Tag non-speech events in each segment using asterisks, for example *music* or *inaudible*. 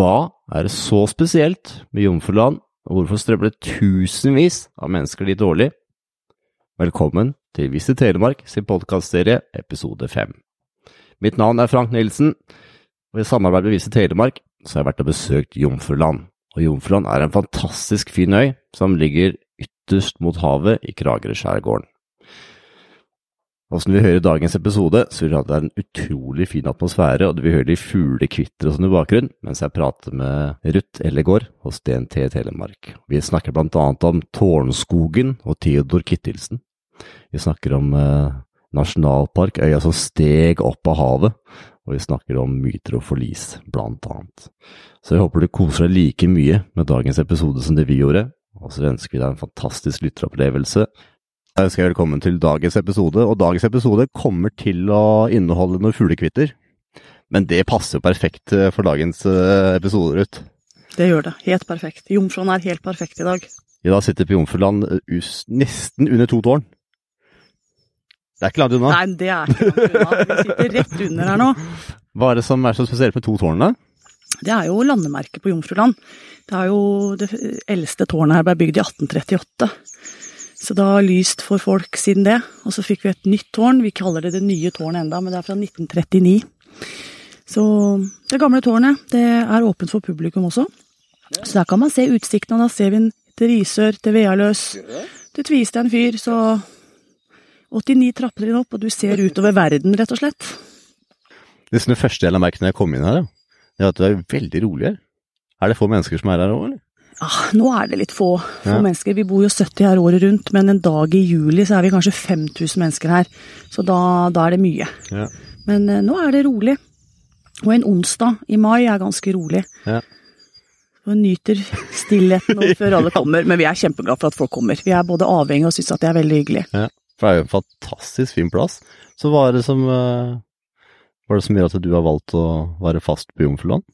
Hva er det så spesielt med Jomfruland, og hvorfor strømmer det tusenvis av mennesker dit årlig? Velkommen til Visit Telemark sin podkastserie episode fem. Mitt navn er Frank Nilsen, og i samarbeid med Visit Telemark så har jeg vært og besøkt Jomfruland. Og Jomfruland er en fantastisk fin øy som ligger ytterst mot havet i Kragerø-skjærgården. Og som vi hører dagens episode, så vil det en utrolig fin atmosfære, og du vil høre de fugler kvitre og sånn i bakgrunnen, mens jeg prater med Ruth Ellegård hos DNT Telemark. Vi snakker blant annet om Tårnskogen og Theodor Kittilsen. Vi snakker om eh, nasjonalpark, øya som steg opp av havet, og vi snakker om myter og forlis, blant annet. Så jeg håper du koser deg like mye med dagens episode som det vi gjorde, og så ønsker vi deg en fantastisk lytteropplevelse. Jeg ønsker velkommen til dagens episode, og dagens episode kommer til å inneholde noen fuglekvitter. Men det passer jo perfekt eh, for dagens eh, episode, Ruth. Det gjør det. Helt perfekt. Jomfruen er helt perfekt i dag. I dag sitter vi på Jomfruland eh, nesten under to tårn. Det er ikke langt unna. Nei, det er ikke langt unna. Vi sitter rett under her nå. Hva er det som er så spesielt med to tårnene? Det er jo landemerket på Jomfruland. Det er jo det eldste tårnet her ble bygd i 1838. Så det har lyst for folk siden det. Og så fikk vi et nytt tårn. Vi kaller det det nye tårnet enda, men det er fra 1939. Så det gamle tårnet det er åpent for publikum også. Så der kan man se utsikten, og da ser vi til Risør, til Vealøs, til Tvistein fyr, så 89 trappetrinn opp, og du ser utover verden, rett og slett. Det det første jeg la merke til når jeg kom inn her, er at det er veldig rolig her. Er det få mennesker som er her òg, eller? Ah, nå er det litt få, få Ja. mennesker. Vi bor jo 70 her året rundt, men en dag i juli så er vi kanskje 5000 mennesker her. Så da, da er det mye. Ja. Men eh, nå er det rolig. Og en onsdag i mai er ganske rolig. Ja. Og nyter stillheten nå *laughs* før alle kommer. Men vi er kjempeglade for at folk kommer. Vi er både avhengige og syns at det er veldig hyggelig. Ja, for det er jo en fantastisk fin plass. Så hva er det som eh, Hva er det som gjør at du har valgt å være fast på Jomfruland?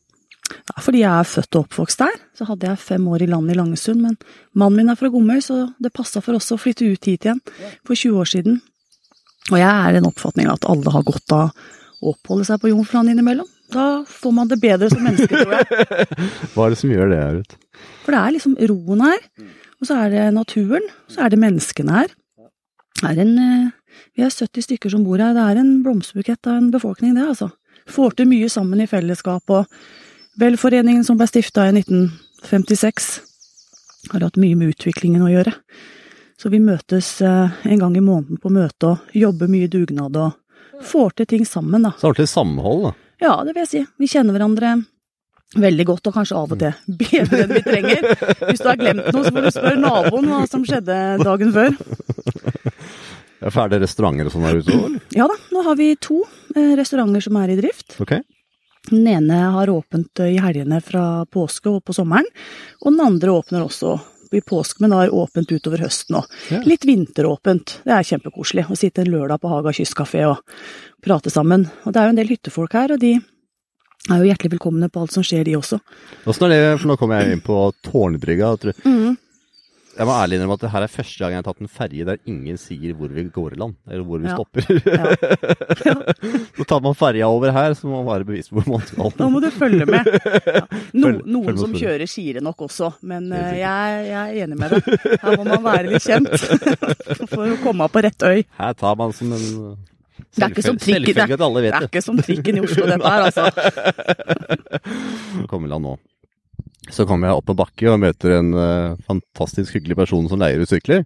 Ja, fordi jeg er født og oppvokst der. Så hadde jeg fem år i land i Langesund, men mannen min er fra Gomøy, så det passa for oss å flytte ut hit igjen for 20 år siden. Og jeg er i den oppfatning at alle har godt av å oppholde seg på Jomfruland innimellom. Da får man det bedre som menneske, tror jeg. *laughs* Hva er det som gjør det, Ruth? For det er liksom roen her, og så er det naturen, og så er det menneskene her. Er en, eh, vi er 70 stykker som bor her, det er en blomsterbukett av en befolkning, det, altså. Får til mye sammen i fellesskap, og Velforeningen som ble stifta i 1956, har hatt mye med utviklingen å gjøre. Så vi møtes eh, en gang i måneden på møte og jobber mye dugnad og får til ting sammen, da. Så ordentlig samhold, da. Ja, det vil jeg si. Vi kjenner hverandre veldig godt, og kanskje av og til *laughs* bedre enn vi trenger. Hvis du har glemt noe, så får du spørre naboen hva som skjedde dagen før. *laughs* Er det restauranter og sånn der ute òg. Ja da, nå har vi to eh, restauranter som er i drift. Ok. Den ene har åpent eh, i helgene fra påske og på sommeren, og den andre åpner også i påske, men da er åpent utover høsten òg. Ja. Litt vinteråpent. Det er kjempekoselig å sitte en lørdag på Haga kystkafé og prate sammen. Og det er jo en del hyttefolk her, og de er jo hjertelig velkomne på alt som skjer, de også. Åssen er det, for nå kommer jeg inn på Tårnbrygga. tror- Mm. Jeg må ærlig innrømme at det her er første gang jeg har tatt en ferje der ingen sier hvor vi går i land, eller hvor vi Ja. stopper. Ja. *laughs* Så tar man ferja over her, så må man være bevisst hvor man skal. Da må du følge med. *laughs* Ja. No, Følg- følg noen med som kjører skiere nok også, men eh, jeg, jeg er enig med deg. Her må man være litt kjent *laughs* for å komme på rett øy. Her tar man som en Det er trikken, det, Selvfølgelig at alle det Det er ikke som trikken i Oslo, dette her, altså. Kommer land nå. Så kommer jeg opp på bakke og møter en uh, fantastisk hyggelig person som leier ut sykler.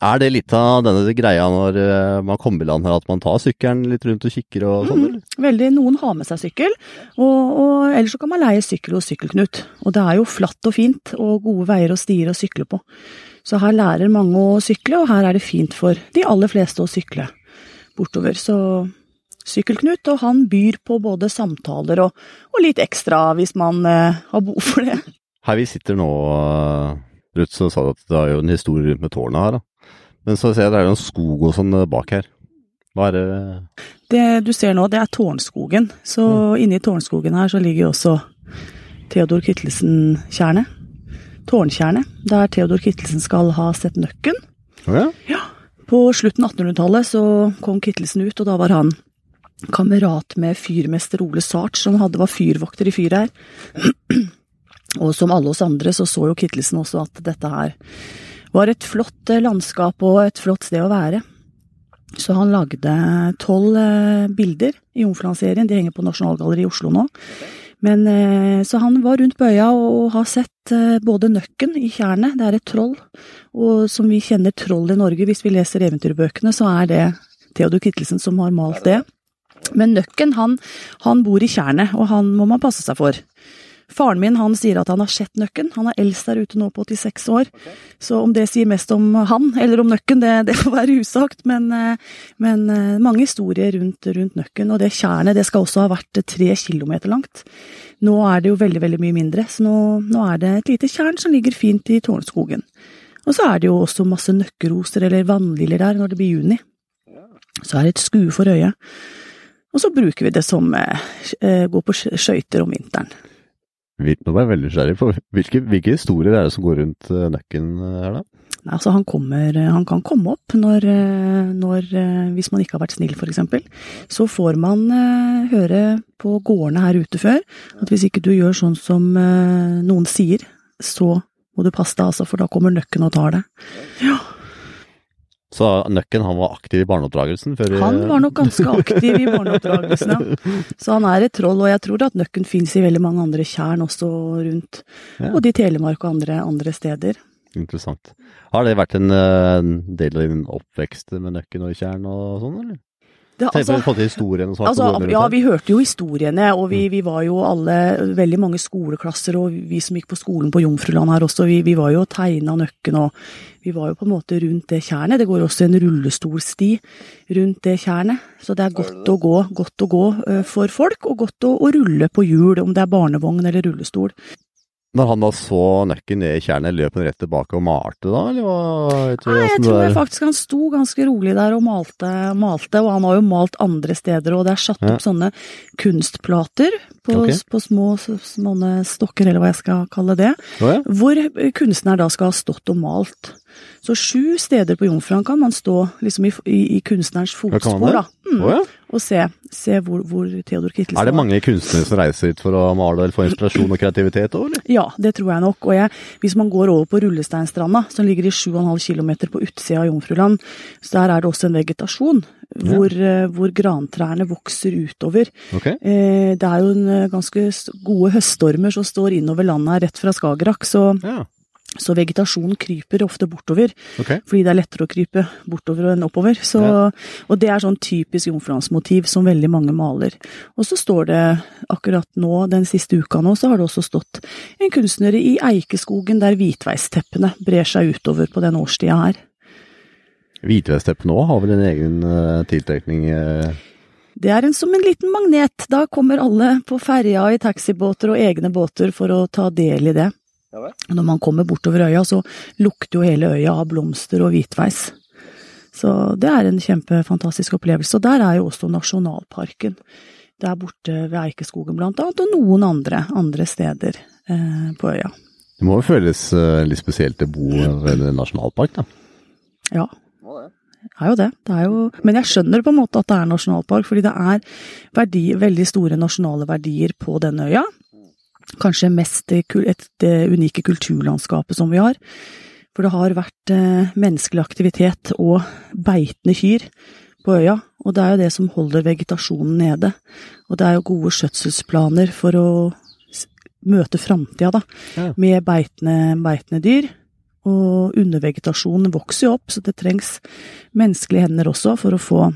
Er det litt av denne greia når eh, man kommer i land her, at man tar sykkelen litt rundt og kikker og sånn, Mm, Veldig, Noen har med seg sykkel, og, og ellers så kan man leie sykkel hos Sykkelknut. Og det er jo flatt og fint, og gode veier og stier å sykle på. Så her lærer mange å sykle, og her er det fint for de aller fleste å sykle bortover. Så Sykkelknut, og han byr på både samtaler og, og litt ekstra hvis man eh, har behov for det. Her vi sitter nå, eh, Ruth, så sa du at det er jo en historie rundt med tårnet her, da. Men så ser jeg det er jo en skog og sånn eh, bak her. Hva er det Det du ser nå, det er Tårnskogen. Så inne i Tårnskogen her så ligger jo også Theodor Kittelsen-tjernet. Tårntjernet, der Theodor Kittelsen skal ha sett nøkken. Å ja? På slutten av 1800-tallet så kom Kittelsen ut, og da var han kamerat med fyrmester Ole Sart, som hadde, var fyrvokter i fyret her. *clears throat* og som alle oss andre, så så jo Kittelsen også at dette her var et flott eh, landskap og et flott sted å være. Så han lagde tolv eh, bilder i Jomfruland-serien, de henger på Nasjonalgalleriet i Oslo nå. Men, eh, så han var rundt på øya og har sett både Nøkken i tjernet, det er et troll, og som vi kjenner troll i Norge, hvis vi leser eventyrbøkene, så er det Theodor Kittelsen som har malt det. Men Nøkken, han, han bor i tjernet, og han må man passe seg for. Faren min han sier at han har sett Nøkken. Han er eldst der ute nå på 86 år. Okay. Så om det sier mest om han eller om Nøkken, det, det får være usagt. Men, eh, men, eh, mange historier rundt, rundt Nøkken. Og det tjernet det skal også ha vært tre kilometer langt. Nå er det jo veldig, veldig mye mindre. Så nå, nå er det et lite tjern som ligger fint i Tårnskogen. Og så er det jo også masse nøkkeroser eller vannliller der når det blir juni. Så er det et skue for øyet. Og så bruker vi det som eh, eh gå på skøyter om vinteren. Nå ble jeg veldig nysgjerrig på hvilke, hvilke, historier er det som går rundt uh, nøkken her, da? Nei, altså han, kommer, han kan komme opp når, når, Hvis man ikke har vært snill, f.eks. Så får man høre på gårdene her ute før at hvis ikke du gjør sånn som noen sier, så må du passe deg, altså, for da kommer nøkken og tar det. Ja. Så Nøkken han var aktiv i barneoppdragelsen? Før han var nok ganske *laughs* aktiv i barneoppdragelsen, ja. Så han er et troll, og jeg tror at Nøkken finnes i veldig mange andre tjern også rundt. Ja. Både i Telemark og andre, andre, steder. Interessant. Har det vært en uh, del av din oppvekst med Nøkken og tjern og sånn, eller? Det, altså, på historien og. Altså, ja, vi hørte jo historiene, og vi, mm. vi, var jo alle, veldig mange skoleklasser, og vi som gikk på skolen på Jomfruland her også, vi, vi var jo og tegna nøkken, og vi var jo på en måte rundt det tjernet. Det går også en rullestolsti rundt det tjernet, så det er godt å gå, godt å gå eh, for folk, og godt å, å rulle på hjul, om det er barnevogn eller rullestol. Når han da så nøkken ned i tjernet, løp han rett tilbake og malte da, eller hva? Jeg tror, Nei, jeg tror jeg faktisk han sto ganske rolig der og malte, malte, og han har jo malt andre steder, og det er satt opp ja. sånne kunstplater på, okay. på små, små stokker, eller hva jeg skal kalle det, oh, ja. hvor kunstner da skal ha stått og malt. Så sju steder på Jomfruland kan man stå liksom i, i, i kunstnerens fotspor, da. Mm. Oh, ja. Og se, se hvor, hvor, Theodor Kittelsen var. Er det mange kunstnere som reiser hit for å male eller få inspirasjon og kreativitet òg, eller? Ja, det tror jeg nok. Og jeg, hvis man går over på Rullesteinstranda, som ligger i 7,5 km på utsida av Jomfruland, så der er det også en vegetasjon. Hvor, ja. Eh, hvor grantrærne vokser utover. Okay. Eh, det er jo en eh, ganske gode høststormer som står innover landet rett fra Skagerrak, så ja. Så vegetasjonen kryper ofte bortover, okay. fordi det er lettere å krype bortover enn oppover. Så, ja. Og det er sånn typisk jomfrulandsmotiv som veldig mange maler. Og så står det akkurat nå, den siste uka nå, så har det også stått en kunstner i Eikeskogen der hvitveisteppene brer seg utover på den årstida her. Hvitveistteppene òg har vel en egen uh, tiltrekning? Uh... Det er en, som en liten magnet. Da kommer alle på ferja i taxibåter og egne båter for å ta del i det. Når man kommer bortover øya, så lukter jo hele øya av blomster og hvitveis. Så det er en kjempefantastisk opplevelse. Og der er jo også nasjonalparken. Der borte ved Eikeskogen blant annet, og noen andre, andre steder eh, på øya. Det må jo føles uh, litt spesielt å bo ved en nasjonalpark, da? Ja. Det er jo det. det er jo, men jeg skjønner på en måte at det er nasjonalpark, fordi det er verdi, veldig store nasjonale verdier på denne øya kanskje mest det, det unike kulturlandskapet som vi har. For det har vært eh, menneskelig aktivitet og beitende kyr på øya, og det er jo det som holder vegetasjonen nede. Og det er jo gode skjøtselsplaner for å møte framtida, da, ja. med beitende, beitende dyr. Og undervegetasjonen vokser jo opp, så det trengs menneskelige hender også for å få,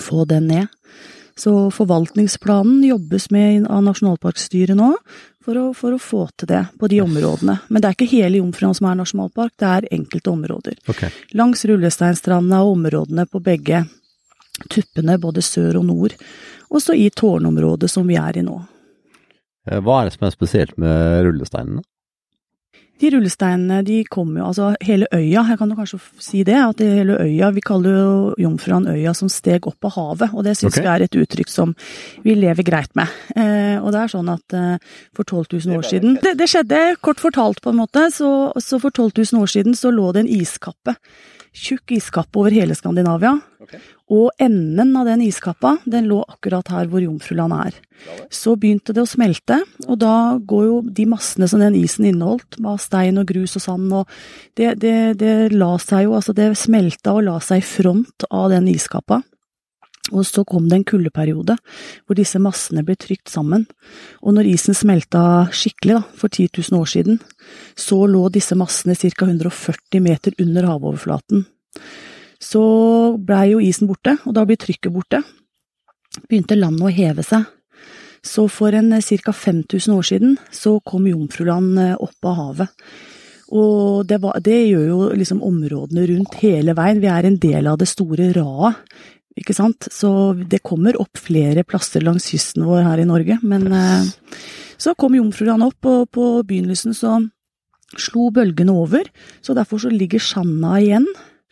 få den ned. Så forvaltningsplanen jobbes med av Nasjonalparkstyret nå, for å, for å, få til det på de områdene. Men det er ikke hele Jomfruland som er nasjonalpark, det er enkelte områder. Okay. Langs Rullesteinstranda og områdene på begge tuppene, både sør og nord. Også i tårnområdet som vi er i nå. Eh, hva er det som er spesielt med rullesteinene? De rullesteinene de kommer jo, altså hele øya, jeg kan jo kanskje si det, at hele øya, vi kaller jo Jomfruen øya som steg opp av havet, og det syns okay. vi er et uttrykk som vi lever greit med. Eh, og det er sånn at eh, for 12 000 år siden det, det, skjedde kort fortalt på en måte, så, så for 12 000 år siden så lå det en iskappe tjukk iskappe over hele Skandinavia. Og enden av den iskappa, den lå akkurat her hvor Jomfruland er. Så begynte det å smelte, og da går jo de massene som den isen inneholdt, av stein og grus og sand, og det, det, det la seg jo, altså det smelta og la seg i front av den iskappa. Og så kom det en kuldeperiode hvor disse massene ble trykt sammen. Og når isen smelta skikkelig, da, for 10 000 år siden, så lå disse massene ca. 140 meter under havoverflaten. Så blei jo isen borte, og da blir trykket borte. Begynte landet å heve seg. Så for en ca. 5000 år siden så kom Jomfruland eh, opp av havet. Og det, var, det, gjør jo liksom områdene rundt hele veien. Vi er en del av det store raet. Ikke sant? Så det kommer opp flere plasser langs kysten vår her i Norge. Men eh, så kom Jomfruland opp, og på begynnelsen så slo bølgene over. Så derfor så ligger sanda igjen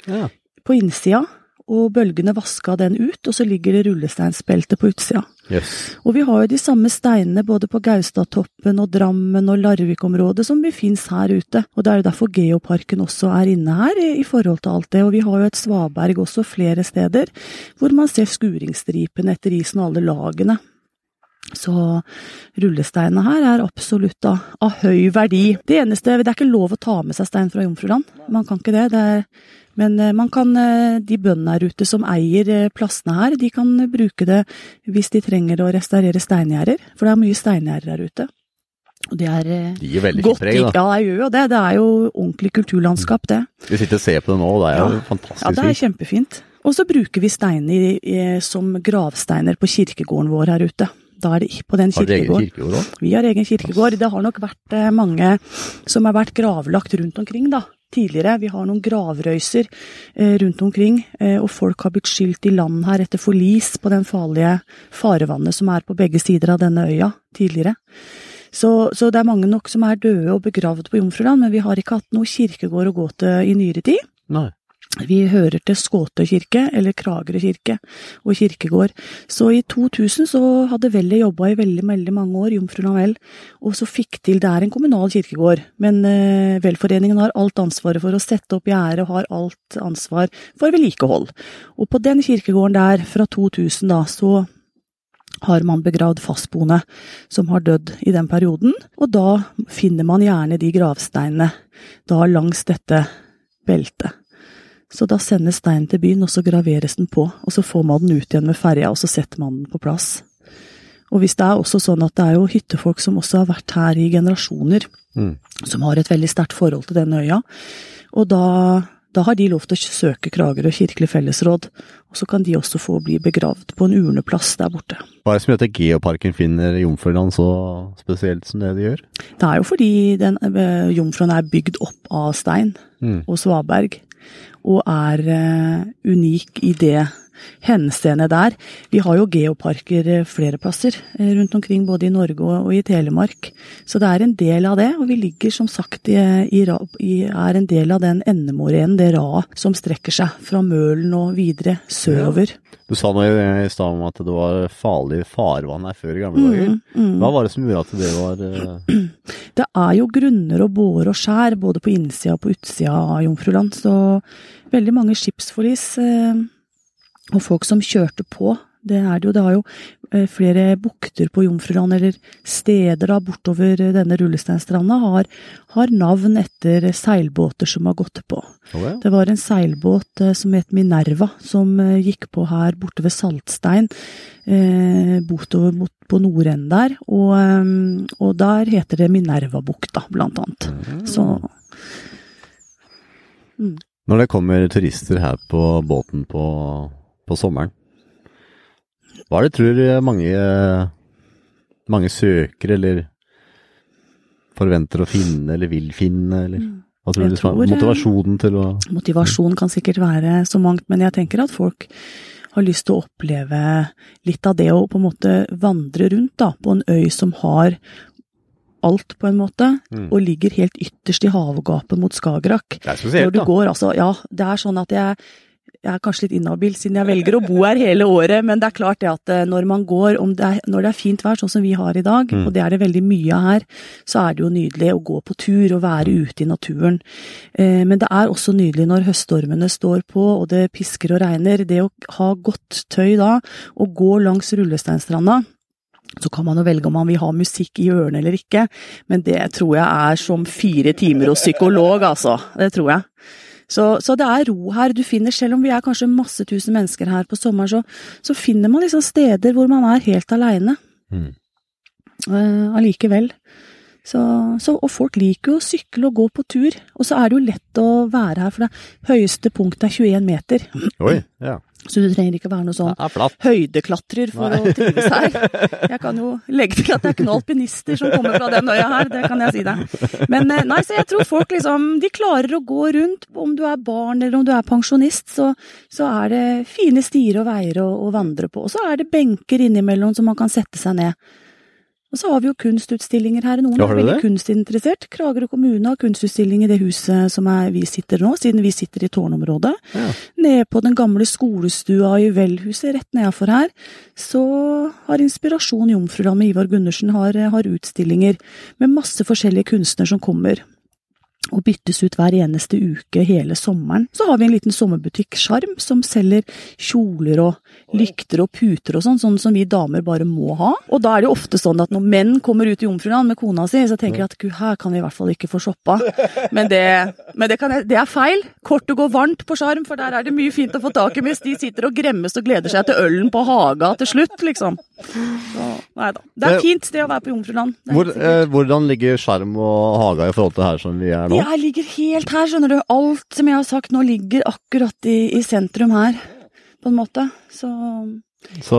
Ja. på innsida, og bølgene vaska den ut, og så ligger det rullesteinsbelte på utsida. Yes. Og vi har jo de samme steinene både på Gaustatoppen og Drammen og Larvik-området som vi finnes her ute. Og det er jo derfor Geoparken også er inne her i, i forhold til alt det. Og vi har jo et svaberg også flere steder hvor man ser skuringsstripene etter isen og alle lagene. Så rullesteinene her er absolutt av, av høy verdi. Det eneste, det er ikke lov å ta med seg stein fra Jomfruland. Man kan ikke det. det er, men eh, man kan, eh, de bøndene her ute som eier eh, plassene her, de kan bruke det hvis de trenger å restaurere steingjerder. For det er mye steingjerder her ute. Og det er de gir veldig godt preg, da. Ja, det gjør jo det. Det er jo ordentlig kulturlandskap, det. Vi sitter og ser på det nå, og det er jo Ja. fantastisk Ja, det er kjempefint. Og så bruker vi steiner som gravsteiner på kirkegården vår her ute. Da er det på den Har dere egen kirkegården. kirkegård òg? Vi har egen kirkegård. Det har nok vært eh, mange som har vært gravlagt rundt omkring, da. Tidligere. Vi har noen gravrøyser eh, rundt omkring, eh, og folk har blitt skylt i land her etter forlis på den farlige farevannet som er på begge sider av denne øya tidligere. Så, så det er mange nok som er døde og begravd på Jomfruland, men vi har ikke hatt noe kirkegård å gå til i nyere tid. Nei. Vi hører til Skåtø kirke, eller Kragerø kirke, og kirkegård. Så i 2000 så hadde Vellet jobba i veldig, veldig mange år, Jomfru Navell, og så fikk til Det er en kommunal kirkegård, men eh, Velforeningen har alt ansvaret for å sette opp gjerde og har alt ansvar for vedlikehold. Og på den kirkegården der, fra 2000 da, så har man begravd fastboende som har dødd i den perioden, og da finner man gjerne de gravsteinene da langs dette beltet. Så da sendes steinen til byen, og så graveres den på. Og så får man den ut igjen med ferja, og så setter man den på plass. Og hvis det er også sånn at det er jo hyttefolk som også har vært her i generasjoner, Mm. som har et veldig sterkt forhold til denne øya, og da, da har de lov til å søke Kragerø kirkelig fellesråd, og så kan de også få bli begravd på en urneplass der borte. Hva er det som gjør at Geoparken finner Jomfruland så spesielt som det de gjør? Det er jo fordi den eh, jomfruen er bygd opp av stein Mm. og svaberg, og er eh, unik i det henseende der. Vi har jo geoparker eh, flere plasser eh, rundt omkring, både i Norge og, i Telemark. Så det er en del av det, og vi ligger som sagt i, i, i er en del av den endemorenen, det raet som strekker seg fra Mølen og videre sørover. Du sa noe i stad om at det var farlig farvann her før i gamle dager. Mm, mm. Hva var det som gjorde at det var eh, *clears throat* Det er jo grunner og bårer og skjær, både på innsida og på utsida av Jomfruland. Så veldig mange skipsforlis og folk som kjørte på. Det er det jo. Det har jo eh, flere bukter på Jomfruland, eller steder da bortover eh, denne rullesteinstranda, har, har navn etter seilbåter som har gått på. Ja. Det var en seilbåt eh, som het Minerva, som gikk på her borte ved Saltstein, eh, bortover mot, på nordenden der. Og, og der heter det Minervabukta, blant annet. Så Når det kommer turister her på båten på, på sommeren, hva er det tror mange, mange søker eller forventer å finne eller vil finne, eller hva tror Jeg du tror, eh, motivasjonen til å motivasjon kan sikkert være så mangt, men jeg tenker at folk har lyst til å oppleve litt av det å på en måte vandre rundt da, på en øy som har alt, på en måte, Mm. og ligger helt ytterst i havgapet mot Skagerrak. Det er spesielt, Når du da. går, altså, ja, det er sånn at jeg jeg er kanskje litt inhabil siden jeg velger å bo her hele året, men det er klart det at eh, når man går, det er, når det er fint vær, sånn som vi har i dag, mm. og det er det veldig mye av her, så er det jo nydelig å gå på tur og være ute i naturen. Eh, men det er også nydelig når høststormene står på og det pisker og regner. Det å ha godt tøy da, og gå langs rullesteinstranda, så kan man jo velge om man vil ha musikk i ørene eller ikke, men det tror jeg er som fire timer hos psykolog, altså. Det tror jeg. Så, så, det er ro her. Du finner, selv om vi er kanskje masse tusen mennesker her på sommeren, så, så finner man liksom steder hvor man er helt aleine. Mm. Uh, allikevel. Så, så, og folk liker jo å sykle og gå på tur. Og så er det jo lett å være her, for det høyeste punktet er 21 meter. Oi, ja. Så du trenger ikke være noe sånn høydeklatrer for Nei. å trives her. Jeg kan jo legge til at det er ikke noen alpinister som kommer fra den øya her, det kan jeg si deg. Men eh, nei, så jeg tror folk liksom De klarer å gå rundt, om du er barn eller om du er pensjonist, så, så er det fine stier og veier å, å vandre på. Og så er det benker innimellom som man kan sette seg ned. Og så har vi jo kunstutstillinger her. Noen er veldig kunstinteressert. Kragerø kommune har kunstutstilling i det huset som er, vi sitter nå, siden vi sitter i tårnområdet. Ja. Nede på den gamle skolestua i Velhuset, rett nedafor her, så har Inspirasjon Jomfruland med Ivar Gundersen har, har utstillinger med masse forskjellige kunstnere som kommer og byttes ut hver eneste uke hele sommeren. Så har vi en liten sommerbutikk, Sjarm, som selger kjoler og lykter og puter og sånn, sånn som vi damer bare må ha. Og da er det jo ofte sånn at når menn kommer ut i Jomfruland med kona si, så tenker de at gud, her kan vi i hvert fall ikke få shoppa. Men det, men det, jeg, det er feil. Kortet går varmt på Sjarm, for der er det mye fint å få tak i mens de sitter og gremmes og gleder seg til ølen på Haga til slutt, liksom. Så, nei da. Det er et fint sted å være på Jomfruland. Hvor, eh, hvordan ligger Sjarm og Haga i forhold til her som vi er nå? Jeg ligger helt her, skjønner du. Alt som jeg har sagt nå ligger akkurat i, i sentrum her, på en måte. Så så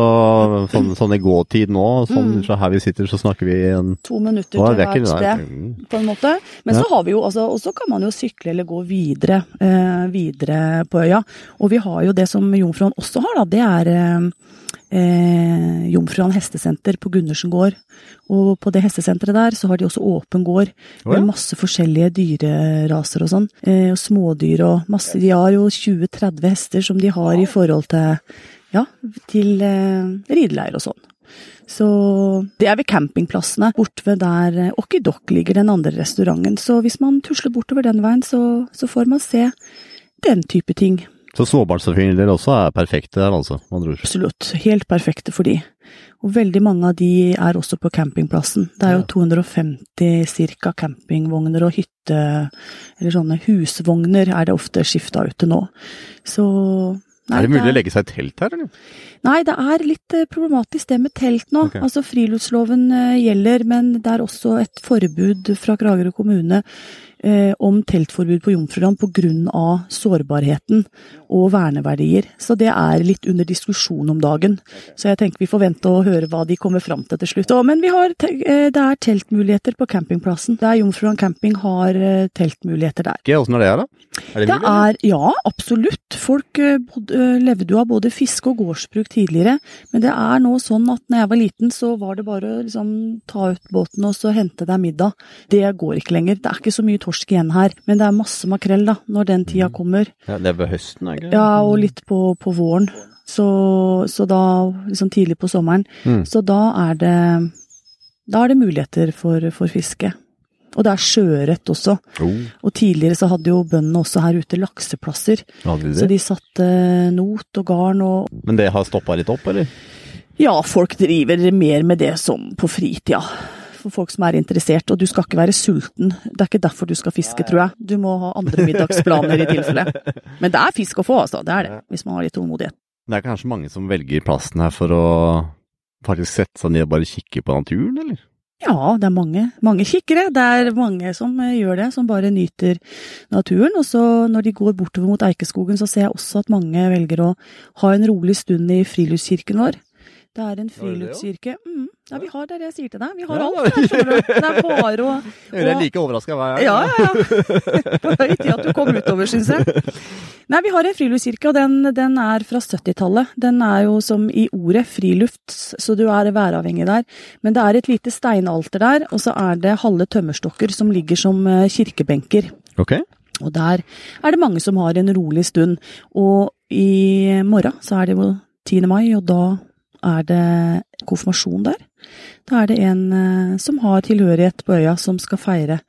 sånn, sånn i gåtid nå, sånn mm. her vi sitter, så snakker vi en To minutter til hvert sted, på en måte. Men ja. så har vi jo, altså, og så kan man jo sykle eller gå videre, eh, videre på øya. Og vi har jo det som Jomfruen også har, da. Det er eh, eh, Jomfruan hestesenter på Gundersen gård. Og på det hestesenteret der så har de også åpen gård med ja. masse forskjellige dyreraser og sånn. Eh, og smådyr og masse De har jo 20-30 hester som de har i forhold til ja, til eh, rideleir og sånn. Så det er ved campingplassene bort ved der eh, Okidok ligger, den andre restauranten. Så hvis man tusler bortover den veien, så, så får man se den type ting. Så småbarnsfamilier også er perfekte der, altså? Absolutt. Helt perfekte for de. Og veldig mange av de er også på campingplassen. Det er jo ja. 250 ca. campingvogner og hytte... Eller sånne husvogner er det ofte skifta ut til nå. Så Nei, er det mulig å legge seg i telt her, eller? Nei, det er litt eh, problematisk det med telt nå. Okay. Altså Friluftsloven eh, gjelder, men det er også et forbud fra Kragerø kommune om teltforbud på Jomfruland pga. sårbarheten og verneverdier. Så det er litt under diskusjon om dagen. Så jeg tenker vi får vente og høre hva de kommer fram til til slutt. Men har, eh, det er teltmuligheter på campingplassen. Der Jomfruland camping har eh, teltmuligheter der. Åssen er det her, da? Er det, det mulig? Er, ja, absolutt. Folk eh, levde jo av både fiske og gårdsbruk tidligere. Men det er nå sånn at når jeg var liten, så var det bare å liksom, ta ut båten og så hente deg middag. Det går ikke lenger. Det er ikke så mye torsk torsk igjen her. Men det er masse makrell da, når den tida mm. kommer. Ja, Det er ved høsten, ikke Ja, og litt på, på våren. Så, så, da, liksom tidlig på sommeren. Mm. Så da er det da er det muligheter for, for fiske. Og det er sjøørret også. Oh. Og tidligere så hadde jo bøndene også her ute lakseplasser. Hadde de det? Så de satte not og garn og Men det har stoppa litt opp, eller? Ja, folk driver mer med det som på fritida for folk som er interessert. Og du skal ikke være sulten. Det er ikke derfor du skal fiske, tror jeg. Du må ha andre middagsplaner i tilfelle. Men det er fisk å få, altså. Det er det. Hvis man har litt tålmodighet. Det er kanskje mange som velger plassen her for å faktisk sette seg ned og bare kikke på naturen, eller? Ja, det er mange, mange kikkere. Det er mange som eh, gjør det, som bare nyter naturen. Og så når de går bortover mot Eikeskogen, så ser jeg også at mange velger å ha en rolig stund i friluftskirken vår. Det er en friluftskirke. Mm, ja, vi har det jeg sier til deg. Vi har ja, alt her, skjønner du. Det er bare å Jeg er like overraska hver gang. Ja, ja, ja. På høy tid at du kom utover, syns jeg. Nei, vi har en friluftskirke, og den, den er fra 70-tallet. Den er jo som i ordet friluft, så du er væravhengig der. Men det er et lite steinalter der, og så er det halve tømmerstokker som ligger som eh, kirkebenker. Okay. Og der er det mange som har en rolig stund. Og I morgen så er det jo 10. mai, og da er det konfirmasjon der. Da er det en eh, som har tilhørighet på øya, som skal feire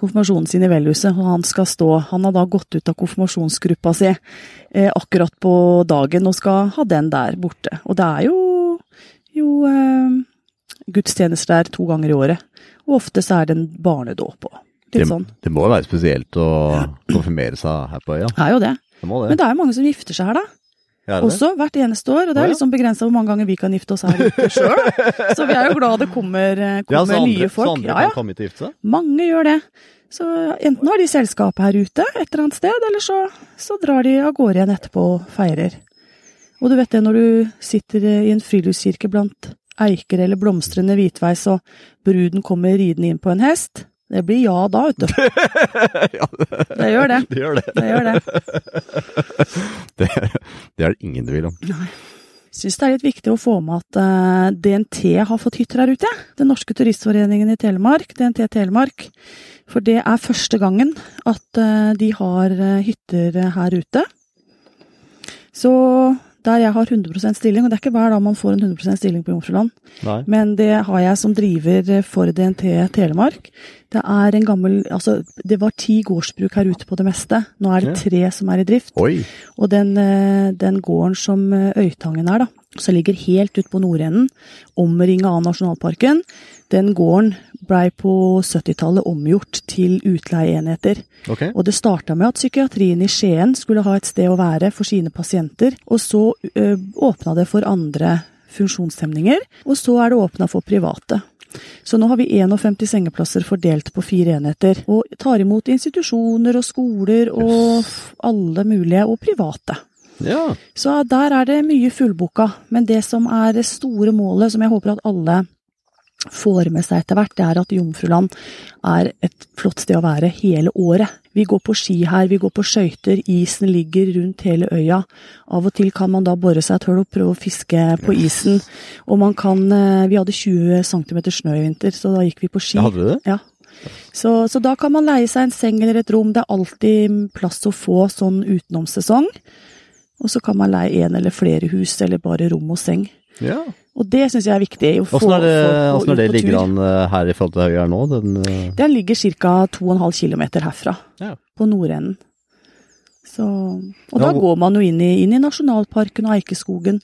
konfirmasjonen sin i velhuset, og han skal stå Han har da gått ut av konfirmasjonsgruppa si eh, akkurat på dagen og skal ha den der borte. Og det er jo, jo eh, gudstjenester der to ganger i året. Og ofte så er det en barnedåp òg. Det, sånn. det må jo være spesielt å konfirmere seg her på øya. Det er jo det. Det det. Men det er jo mange som gifter seg her, da. Ja? Også hvert eneste år. Og det er liksom begrensa hvor mange ganger vi kan gifte oss her ute sjøl. *laughs* Så vi er jo glad det kommer, kommer Ja, andre, nye så andre Ja, kan komme hit og gifte seg? Mange gjør det. Så enten har de selskapet her ute et eller annet sted, eller så, så drar de av gårde igjen etterpå og feirer. Og du vet det, når du sitter i en friluftskirke blant eiker eller blomstrende hvitveis, og bruden kommer ridende inn på en hest, det blir ja da, vet du. *laughs* ja, Det gjør det. det gjør det. Det gjør det. *laughs* Det, det er det ingen tvil om. Syns det er litt viktig å få med at uh, DNT har fått hytter her ute. Den norske turistforeningen i Telemark, DNT Telemark. For det er første gangen at uh, de har eh, hytter eh, her ute. Så der jeg har 100% stilling, og det er ikke hver dag man får en 100% stilling på Jomfruland, men det har jeg som driver eh, for DNT Telemark. Det er en gammel Altså, det var ti gårdsbruk her ute på det meste. Nå er det tre som er i drift. Oi! Og den, eh, den gården som eh, Øytangen er, da, som ligger helt ut på nordenden, omringa av nasjonalparken, den gården blei på 70-tallet omgjort til utleieenheter. Okay. Og det starta med at psykiatrien i Skien skulle ha et sted å være for sine pasienter, og så ø, åpna det for andre funksjonshemninger, og så er det åpna for private. Så nå har vi 51 sengeplasser fordelt på fire enheter, og tar imot institusjoner og skoler og alle mulige, og private. Ja. Så der er det mye fullboka. Men det som er det store målet, som jeg håper at alle får med seg etter hvert, det er at Jomfruland er et flott sted å være hele året. Vi går på ski her, vi går på skøyter, isen ligger rundt hele øya. Av og til kan man da bore seg et hull og prøve å fiske på isen. Og man kan eh, Vi hadde 20 cm snø i vinter, så da gikk vi på ski. Hadde du det? Ja. Så, så da kan man leie seg en seng eller et rom. Det er alltid plass å få sånn utenomsesong. Og så kan man leie en eller flere hus, eller bare rom og seng. Ja. Og det syns jeg er viktig. Å få er det, hvordan er det ligger tur. an eh, her i forhold til høyre nå? Den, uh... Den ligger ca. 2,5 km herfra, Ja. på nordenden. Så, og Ja, da går man jo inn i, inn i nasjonalparken og Eikeskogen.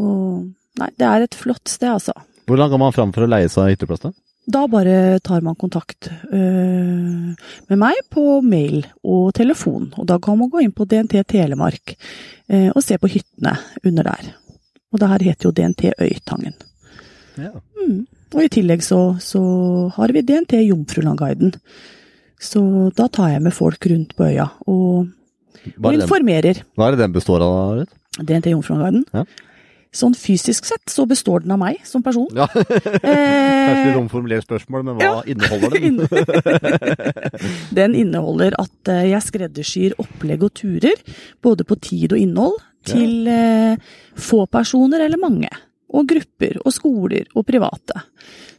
Og Nei, det er et flott sted, altså. Hvordan går man fram for å leie seg hytteplass? da? Da bare tar man kontakt øh, med meg på mail og telefon. Og da kan man gå inn på DNT Telemark øh, og se på hyttene under der. Og det her heter jo DNT Øytangen. Ja. Mm. Og i tillegg så, så har vi DNT Jomfrulandguiden. Så da tar jeg med folk rundt på øya og, og informerer. den, hva er det den består av? Ruth? DNT Jomfrulandguiden. Ja. Sånn fysisk sett så består den av meg som person. Ja, *laughs* Kanskje litt omformulert spørsmål, men hva ja. inneholder den? *laughs* *laughs* Den inneholder at eh, jeg skreddersyr opplegg og turer, både på tid og innhold, til eh, få personer eller mange. Og grupper og skoler og private.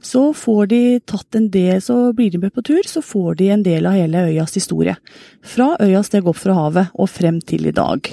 Så får de tatt en del, så blir de med på tur, så får de en del av hele øyas historie. Fra øya steg opp fra havet og frem til i dag.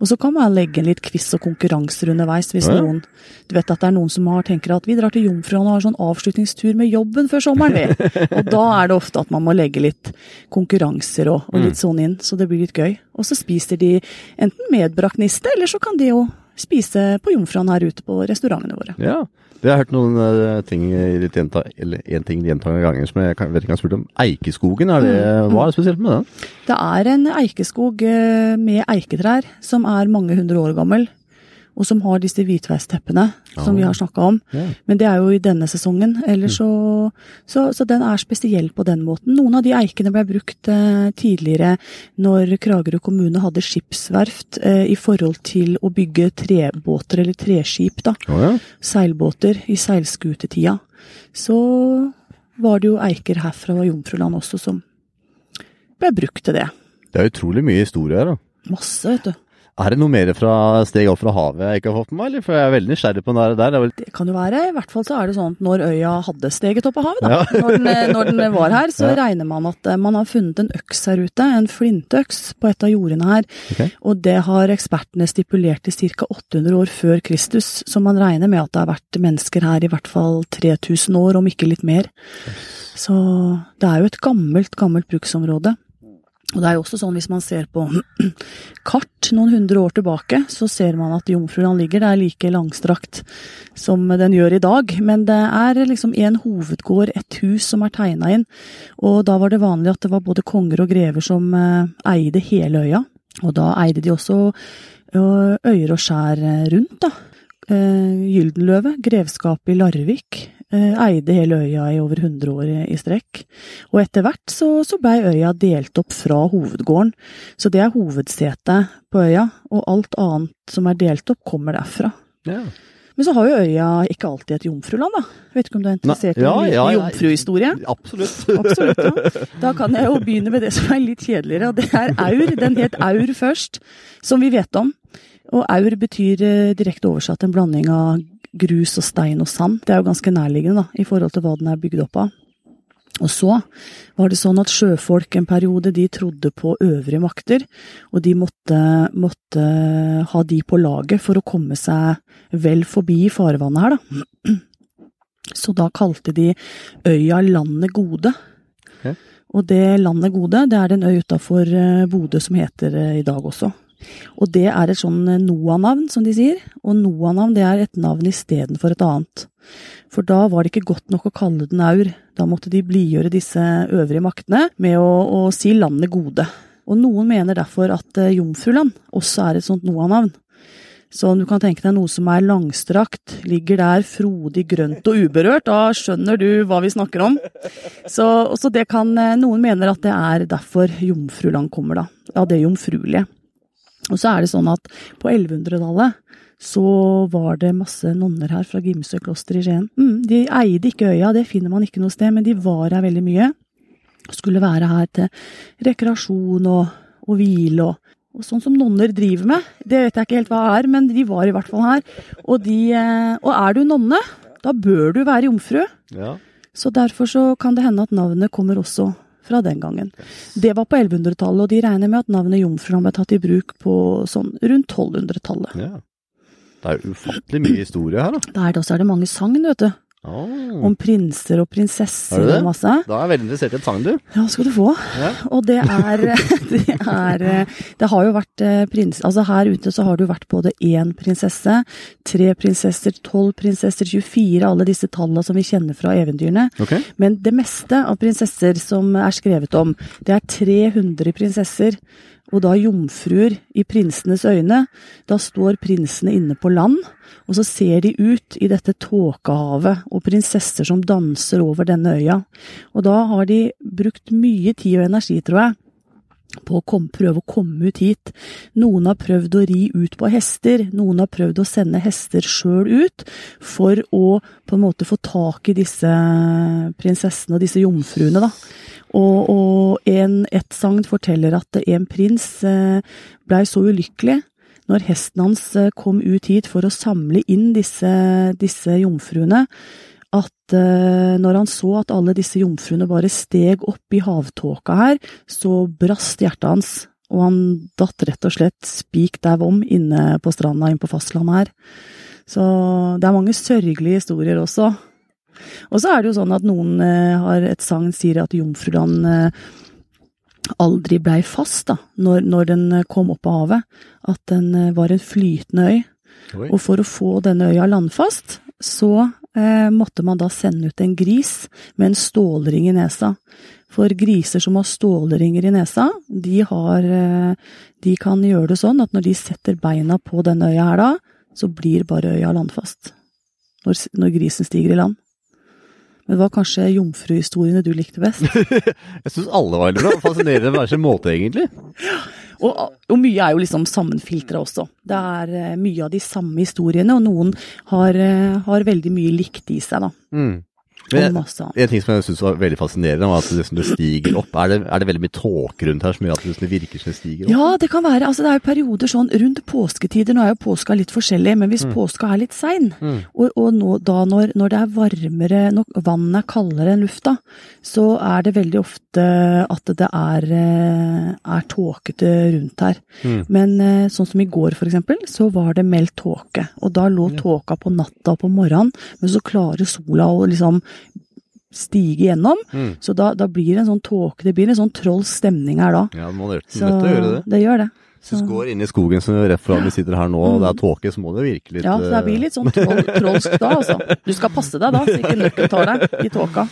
Og så kan man legge en litt quiz og konkurranser underveis hvis Ja, noen Du vet at det er noen som har, tenker at vi drar til Jomfruland og har sånn avslutningstur med jobben før sommeren, vi. *laughs* Og da er det ofte at man må legge litt konkurranser og, og litt sånn inn, så det blir litt gøy. Og så spiser de enten medbrakt niste, eller så kan de jo spise på Jomfruland her ute på restaurantene våre. Ja. Det har hørt noen uh, ting gjenta, eller én ting gjentagende ganger som jeg vet ikke om jeg har spurt om. Eikeskogen, er det, Mm. hva er det spesielt med den? Det er en eikeskog eh, med eiketrær som er mange hundre år gammel, og som har disse hvitveis-teppene som vi har snakka om. Ja. Men det er jo i denne sesongen, ellers så, så Så den er spesiell på den måten. Noen av de eikene ble brukt eh, tidligere når Kragerø kommune hadde skipsverft eh, i forhold til å bygge trebåter eller treskip, da. Ja. Seilbåter i seilskutetida. Så var det jo eiker her fra Jomfruland også som ble brukt til det. Det er utrolig mye historie her, da. Masse, vet du. Er det noe mer fra steg opp fra havet jeg ikke har fått med meg, eller? For jeg er veldig nysgjerrig på den der. Det kan jo være. I hvert fall så er det sånn at når øya hadde steget opp av havet, da, *laughs* når, den, når den var her, så Ja. regner man at eh, man har funnet en øks her ute, en flintøks, på et av jordene her. Okay. Og det har ekspertene stipulert til ca. 800 år før Kristus, så man regner med at det har vært mennesker her i hvert fall 3000 år, om ikke litt mer. Så det er jo et gammelt, gammelt bruksområde. Og det er jo også sånn hvis man ser på *clears throat* kart noen hundre år tilbake, så ser man at Jomfruland ligger der like langstrakt som den gjør i dag. Men det er liksom en hovedgård, et hus som er tegna inn. Og da var det vanlig at det var både konger og grever som eh, eide hele øya. Og da eide de også eh, øyer og skjær eh, rundt, da. Gyldenløve, grevskapet i Larvik, eide hele øya i over 100 år i, i strekk. Og etter hvert så, så blei øya delt opp fra hovedgården. Så det er hovedsetet på øya, og alt annet som er delt opp, kommer derfra. ja. Men så har jo øya ikke alltid et jomfruland, da. Vet ikke om du er interessert i ja, ja, ja. jomfruhistorie? Absolutt. *laughs* Absolutt. Ja. Da kan jeg jo begynne med det som er litt kjedeligere, og det er aur. Den het aur først, som vi vet om. Og aur betyr eh, direkte oversatt en blanding av grus og stein og sand. Det er jo ganske nærliggende da, i forhold til hva den er bygd opp av. Og så var det sånn at sjøfolk en periode, de trodde på øvrige makter, og de måtte, måtte ha de på laget for å komme seg vel forbi farvannet her, da. *clears throat* Så da kalte de øya Landet Gode. Okay. Og det Landet Gode, det er en øy utafor Bodø som heter eh, i dag også. Og det er et sånn eh, Noah-navn, som de sier. Og Noah-navn det er et navn istedenfor et annet. For da var det ikke godt nok å kalle den Aur. Da måtte de blidgjøre disse øvrige maktene med å, å si landet gode. Og noen mener derfor at eh, Jomfruland også er et sånt Noah-navn. Så om du kan tenke deg noe som er langstrakt, ligger der frodig, grønt og uberørt, da skjønner du hva vi snakker om. Så, så det kan eh, Noen mener at det er derfor Jomfruland kommer, da. Av det jomfruelige. Og så er det sånn at på 1100-tallet så var det masse nonner her fra Gimsø kloster i Skien. Mm, de eide ikke øya, det finner man ikke noe sted, men de var her veldig mye. Skulle være her til rekreasjon og, og hvile og, og sånn som nonner driver med. Det vet jeg ikke helt hva er, men de var i hvert fall her. Og, de, eh, og er du nonne, da bør du være jomfru. Ja. Så derfor så kan det hende at navnet kommer også fra den gangen. Det var på 1100-tallet, og de regner med at navnet Jomfruland ble tatt i bruk på sånn rundt 1200-tallet. ja. Det er ufattelig mye historie her, da. Det er det også er det mange sagn, vet du. Oh. Om prinser og Er prinsesser og masse. Da er jeg veldig interessert i et sagn, du. Ja, skal du få. Ja. Og det er, *laughs* det er Det har jo vært eh, prins... Altså her ute så har det jo vært både én prinsesse, tre prinsesser, tolv prinsesser, 24, alle disse tallene som vi kjenner fra eventyrene. Okay. Men det meste av prinsesser som er skrevet om, det er 300 prinsesser, og da jomfruer i prinsenes øyne. Da står prinsene inne på land, og så ser de ut i dette tåkehavet, og prinsesser som danser over denne øya. Og da har de brukt mye tid og energi, tror jeg, på å kom, prøve å komme ut hit. Noen har prøvd å ri ut på hester, noen har prøvd å sende hester sjøl ut, for å på en måte få tak i disse prinsessene og disse jomfruene, da. Og, og en, et sagn forteller at en prins eh, blei så ulykkelig når hesten hans eh, kom ut hit for å samle inn disse, disse jomfruene, at eh, når han så at alle disse jomfruene bare steg opp i havtåka her, så brast hjertet hans, og han datt rett og slett spik dau om inne på stranda inne på fastlandet her. Så det er mange sørgelige historier også. Og så er det jo sånn at noen eh, har et sagn sier at Jomfruland eh, aldri blei fast da, når, når den kom opp av havet. At den var en flytende øy. Oi. Og for å få denne øya landfast, så måtte man da sende ut en gris med en stålring i nesa. For griser som har stålringer i nesa, de, har, eh, de kan gjøre det sånn at når de setter beina på denne øya her da, så blir bare øya landfast. Når, når grisen stiger i land. Men det var kanskje jomfruhistoriene du likte best? *laughs* Jeg syns alle var veldig bra. Fascinerende på hver sin måte, egentlig. *laughs* Og, og mye er jo liksom sammenfiltra også. Det er eh, mye av de samme historiene, og noen har, eh, har veldig mye likt i seg, da. Mm. Men jeg. En ting som jeg synes var veldig fascinerende, var at det, liksom det stiger opp. Er det, er det veldig mye tåke rundt her som gjør at det liksom virker som det stiger opp? Ja, det kan være. Altså, det er jo perioder sånn rundt påsketider. Nå er jo påska litt forskjellig, men hvis påska er litt sein, og, og nå, da når, når det er varmere, når vannet er kaldere enn lufta, så er det veldig ofte at det er, eh, er tåkete rundt her. Men eh, sånn som i går, for eksempel, så var det meldt tåke. Og da lå tåka på natta og på morgenen, men så klarer sola å liksom stige gjennom. Så da, da blir det en sånn tåke, det blir en sånn trollstemning her da. Ja, man er nødt Så til å gjøre det. det gjør det. Hvis du går inn i skogen som rett foran vi sitter her nå, og det er tåke, så må det virke litt Ja, så det blir litt sånn troll, *laughs* trollsk da, altså. Du skal passe deg da, så ikke nøkken tar deg i tåka.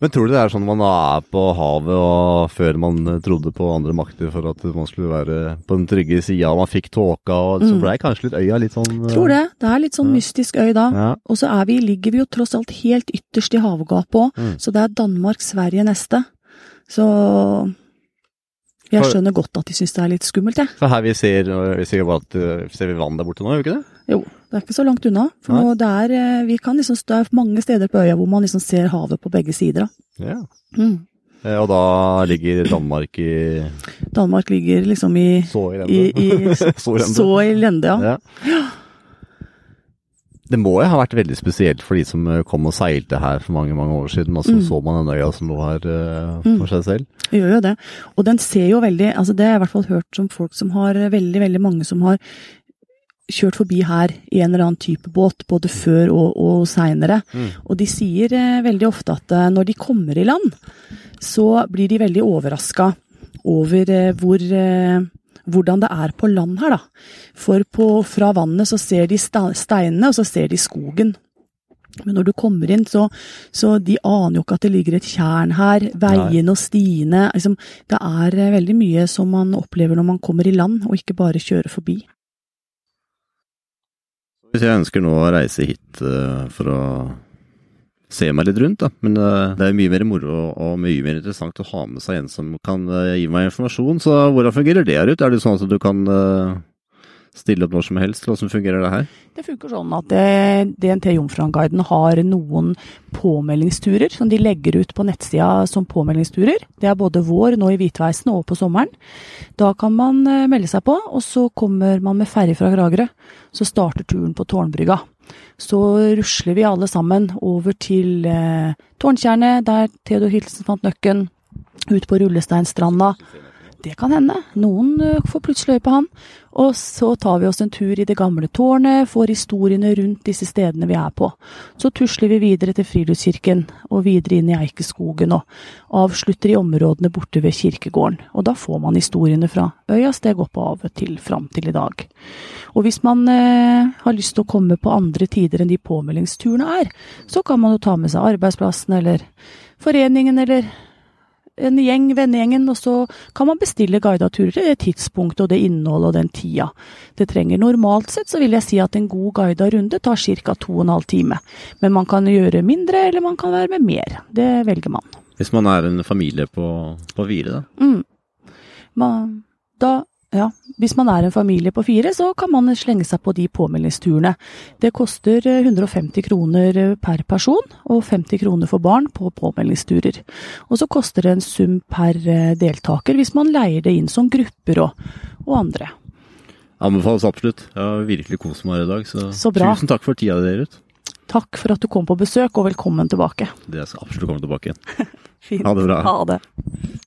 Men tror du det er sånn man er på havet og før man eh, trodde på andre makter for at man skulle være på den trygge sida, og man fikk tåka, og så blei kanskje litt øya litt sånn eh, Mm. Tror det. Det er litt sånn mystisk øy da. Ja. Og så er vi, ligger vi jo tross alt helt ytterst i havgapet òg, Mm. så det er Danmark-Sverige neste. Så jeg skjønner godt at de syns det er litt skummelt, jeg. For her vi ser, vi ser, at, eh, ser vi vann der borte nå, gjør vi ikke det? Jo, det er ikke så langt unna. For det er, vi kan liksom, det er mange steder på øya hvor man liksom ser havet på begge sider. Ja. Mm. Eh, Og da ligger Danmark i Danmark ligger liksom i, så i lende. i *laughs* i så i lende, ja. Ja. Det må jo ha vært veldig spesielt for de som eh, kom og seilte her for mange mange år siden, og så Mm. så man den øya som lå her uh, for seg selv. Det gjør jo det. Og den ser jo veldig altså Det har jeg i hvert fall hørt som folk som har veldig, veldig mange som har kjørt forbi her i en eller annen type båt, både før og, og seinere. Mm. Og de sier eh, veldig ofte at eh, når de kommer i land, så blir de veldig overraska over eh, hvor eh, hvordan det er på land her, da. For på, fra vannet så ser de steinene, og så ser de skogen. Men når du kommer inn, så, så de aner jo ikke at det ligger et tjern her. Veiene og stiene. Liksom, det er eh, veldig mye som man opplever når man kommer i land, og ikke bare kjører forbi. Hvis jeg ønsker nå å reise hit eh, for å se meg litt rundt, da. Men eh, det er mye mer moro og mye mer interessant å ha med seg en som kan eh, gi meg informasjon. Så hvordan fungerer det her ut? Er det sånn at du kan eh, stille opp når som helst? Hvordan fungerer det her? Det funker sånn at DNT Jomfruanguiden har noen påmeldingsturer som de legger ut på nettsida som påmeldingsturer. Det er både vår nå i hvitveisen og på sommeren. Da kan man melde seg på, og så kommer man med ferje fra Kragerø. Så starter turen på Tårnbrygga. Så rusler vi alle sammen over til eh, Tårntjernet, der Theodor Hilsen fant nøkken. Ut på Rullesteinstranda. Det kan hende. Noen eh, får plutselig øye på han. Og så tar vi oss en tur i det gamle tårnet, får historiene rundt disse stedene vi er på. Så tusler vi videre til Friluftskirken, og videre inn i Eikeskogen, og avslutter i områdene borte ved kirkegården. Og da får man historiene fra øya steg opp og av til fram til i dag. Og hvis man eh, har lyst til å komme på andre tider enn de påmeldingsturene er, så kan man jo ta med seg arbeidsplassen eller foreningen eller en gjeng, vennegjengen, og så kan man bestille guida turer til det tidspunktet og det innholdet og den tida det trenger. Normalt sett så vil jeg si at en god guida runde tar ca. to og en halv time. Men man kan gjøre mindre, eller man kan være med mer. Det velger man. Hvis man er en familie på, på fire, da. Mm. Man, da, ja, hvis man er en familie på fire, så kan man slenge seg på de påmeldingsturene. Det koster eh, 150 kroner eh, per person, og 50 kroner for barn på påmeldingsturer. Og så koster det en sum per eh, deltaker hvis man leier det inn som grupper og, og andre. Anbefales absolutt. Jeg har virkelig kost meg her i dag, så, Så tusen takk for tida di, Ruth. Takk for at du kom på besøk, og velkommen tilbake. Det skal absolutt komme tilbake igjen. *laughs* Fint. Ha det bra. Ha det.